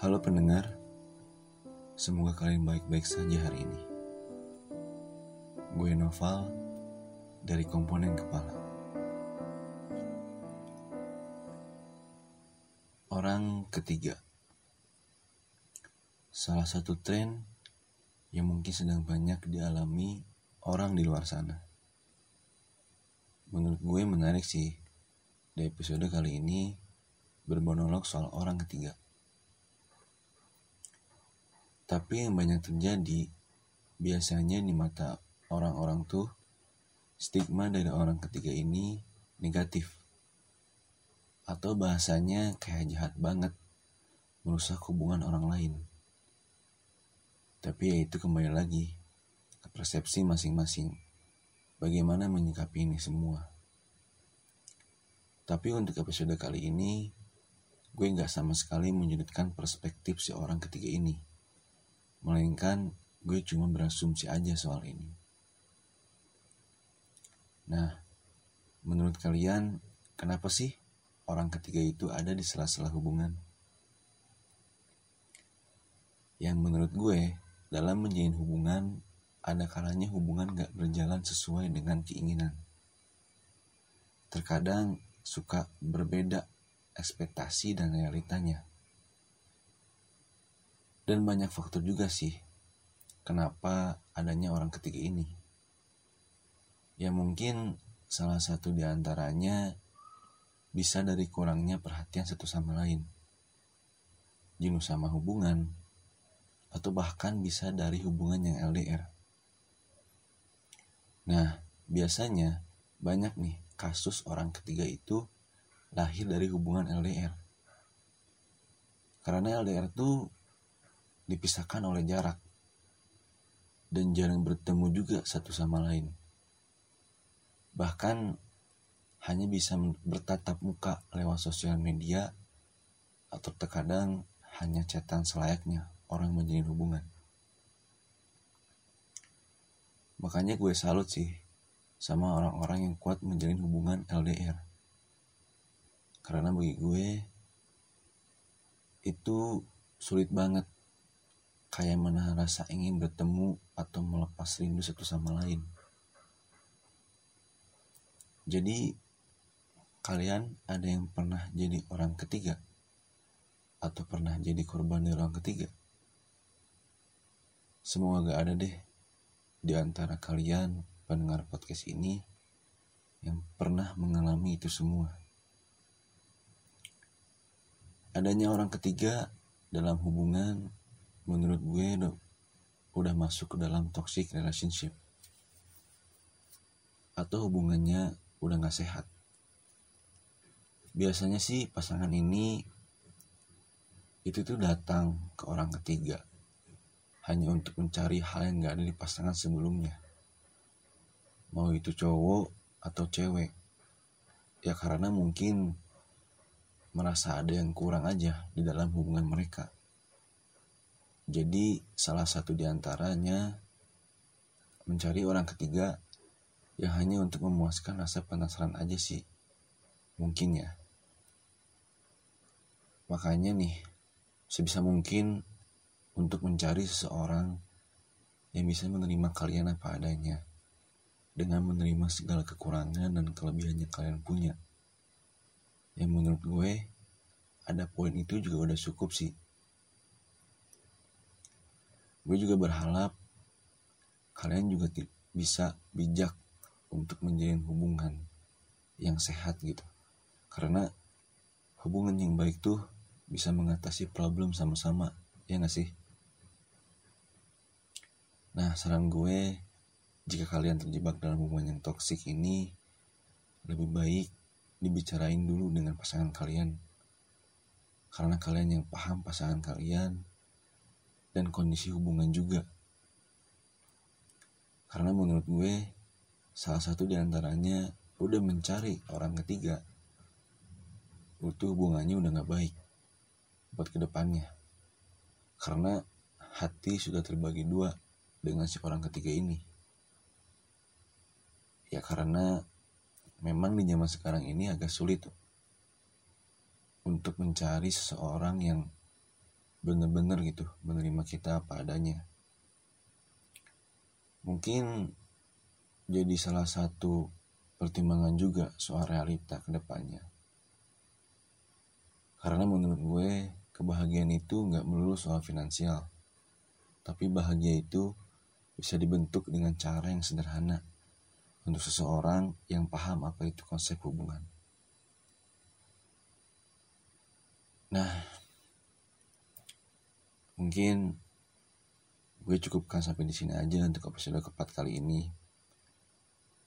Halo pendengar, semoga kalian baik-baik saja hari ini. Gue Noval dari komponen kepala. Orang ketiga, salah satu tren yang mungkin sedang banyak dialami orang di luar sana. Menurut gue menarik sih, di episode kali ini bermonolog soal orang ketiga. Tapi yang banyak terjadi, biasanya di mata orang-orang tuh, stigma dari orang ketiga ini negatif. Atau bahasanya kayak jahat banget, merusak hubungan orang lain. Tapi ya itu kembali lagi ke persepsi masing-masing. Bagaimana menyikapi ini semua. Tapi untuk episode kali ini, gue nggak sama sekali menyudutkan perspektif si orang ketiga ini Melainkan gue cuma berasumsi aja soal ini. Nah, menurut kalian kenapa sih orang ketiga itu ada di sela-sela hubungan? Yang menurut gue, dalam menjalin hubungan, ada kalanya hubungan gak berjalan sesuai dengan keinginan. Terkadang suka berbeda ekspektasi dan realitanya. Dan banyak faktor juga sih kenapa adanya orang ketiga ini. Ya mungkin salah satu di antaranya bisa dari kurangnya perhatian satu sama lain. Jenuh sama hubungan, atau bahkan bisa dari hubungan yang LDR. Nah, biasanya banyak nih kasus orang ketiga itu lahir dari hubungan LDR. Karena LDR tuh dipisahkan oleh jarak dan jarang bertemu juga satu sama lain. Bahkan hanya bisa bertatap muka lewat sosial media atau terkadang hanya catatan selayaknya orang menjalin hubungan. Makanya gue salut sih sama orang-orang yang kuat menjalin hubungan LDR. Karena bagi gue itu sulit banget kayak menahan rasa ingin bertemu atau melepas rindu satu sama lain. Jadi, kalian ada yang pernah jadi orang ketiga? Atau pernah jadi korban dari orang ketiga? Semoga gak ada deh di antara kalian pendengar podcast ini yang pernah mengalami itu semua. Adanya orang ketiga dalam hubungan menurut gue udah, masuk ke dalam toxic relationship atau hubungannya udah gak sehat. Biasanya sih pasangan ini itu tuh datang ke orang ketiga hanya untuk mencari hal yang gak ada di pasangan sebelumnya. Mau itu cowok atau cewek. Ya karena mungkin merasa ada yang kurang aja di dalam hubungan mereka. Jadi salah satu di antaranya mencari orang ketiga yang hanya untuk memuaskan rasa penasaran aja sih. Mungkin ya. Makanya nih, sebisa mungkin untuk mencari seseorang yang bisa menerima kalian apa adanya dengan menerima segala kekurangan dan kelebihannya kalian punya. Yang menurut gue, ada poin itu juga udah cukup sih gue juga berharap kalian juga bisa bijak untuk menjalin hubungan yang sehat gitu. Karena hubungan yang baik tuh bisa mengatasi problem sama-sama ya gak sih? Nah saran gue jika kalian terjebak dalam hubungan yang toksik ini lebih baik dibicarain dulu dengan pasangan kalian. Karena kalian yang paham pasangan kalian dan kondisi hubungan juga. Karena menurut gue, salah satu di antaranya udah mencari orang ketiga. Itu hubungannya udah gak baik buat ke depannya. Karena hati sudah terbagi dua dengan si orang ketiga ini. Ya karena memang di zaman sekarang ini agak sulit untuk mencari seseorang yang bener-bener gitu menerima kita apa adanya mungkin jadi salah satu pertimbangan juga soal realita ke depannya karena menurut gue kebahagiaan itu nggak melulu soal finansial tapi bahagia itu bisa dibentuk dengan cara yang sederhana untuk seseorang yang paham apa itu konsep hubungan. Nah, mungkin gue cukupkan sampai di sini aja untuk episode keempat kali ini.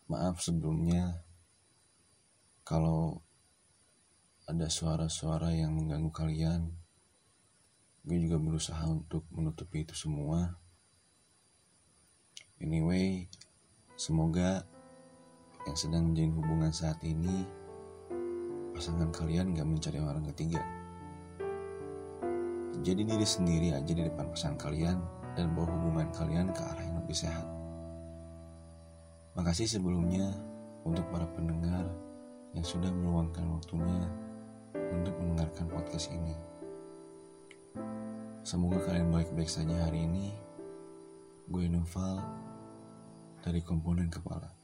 Maaf sebelumnya kalau ada suara-suara yang mengganggu kalian. Gue juga berusaha untuk menutupi itu semua. Anyway, semoga yang sedang menjalin hubungan saat ini pasangan kalian gak mencari orang ketiga. Jadi diri sendiri aja di depan pasangan kalian dan bawa hubungan kalian ke arah yang lebih sehat. Makasih sebelumnya untuk para pendengar yang sudah meluangkan waktunya untuk mendengarkan podcast ini. Semoga kalian baik-baik saja hari ini. Gue Noval dari komponen kepala.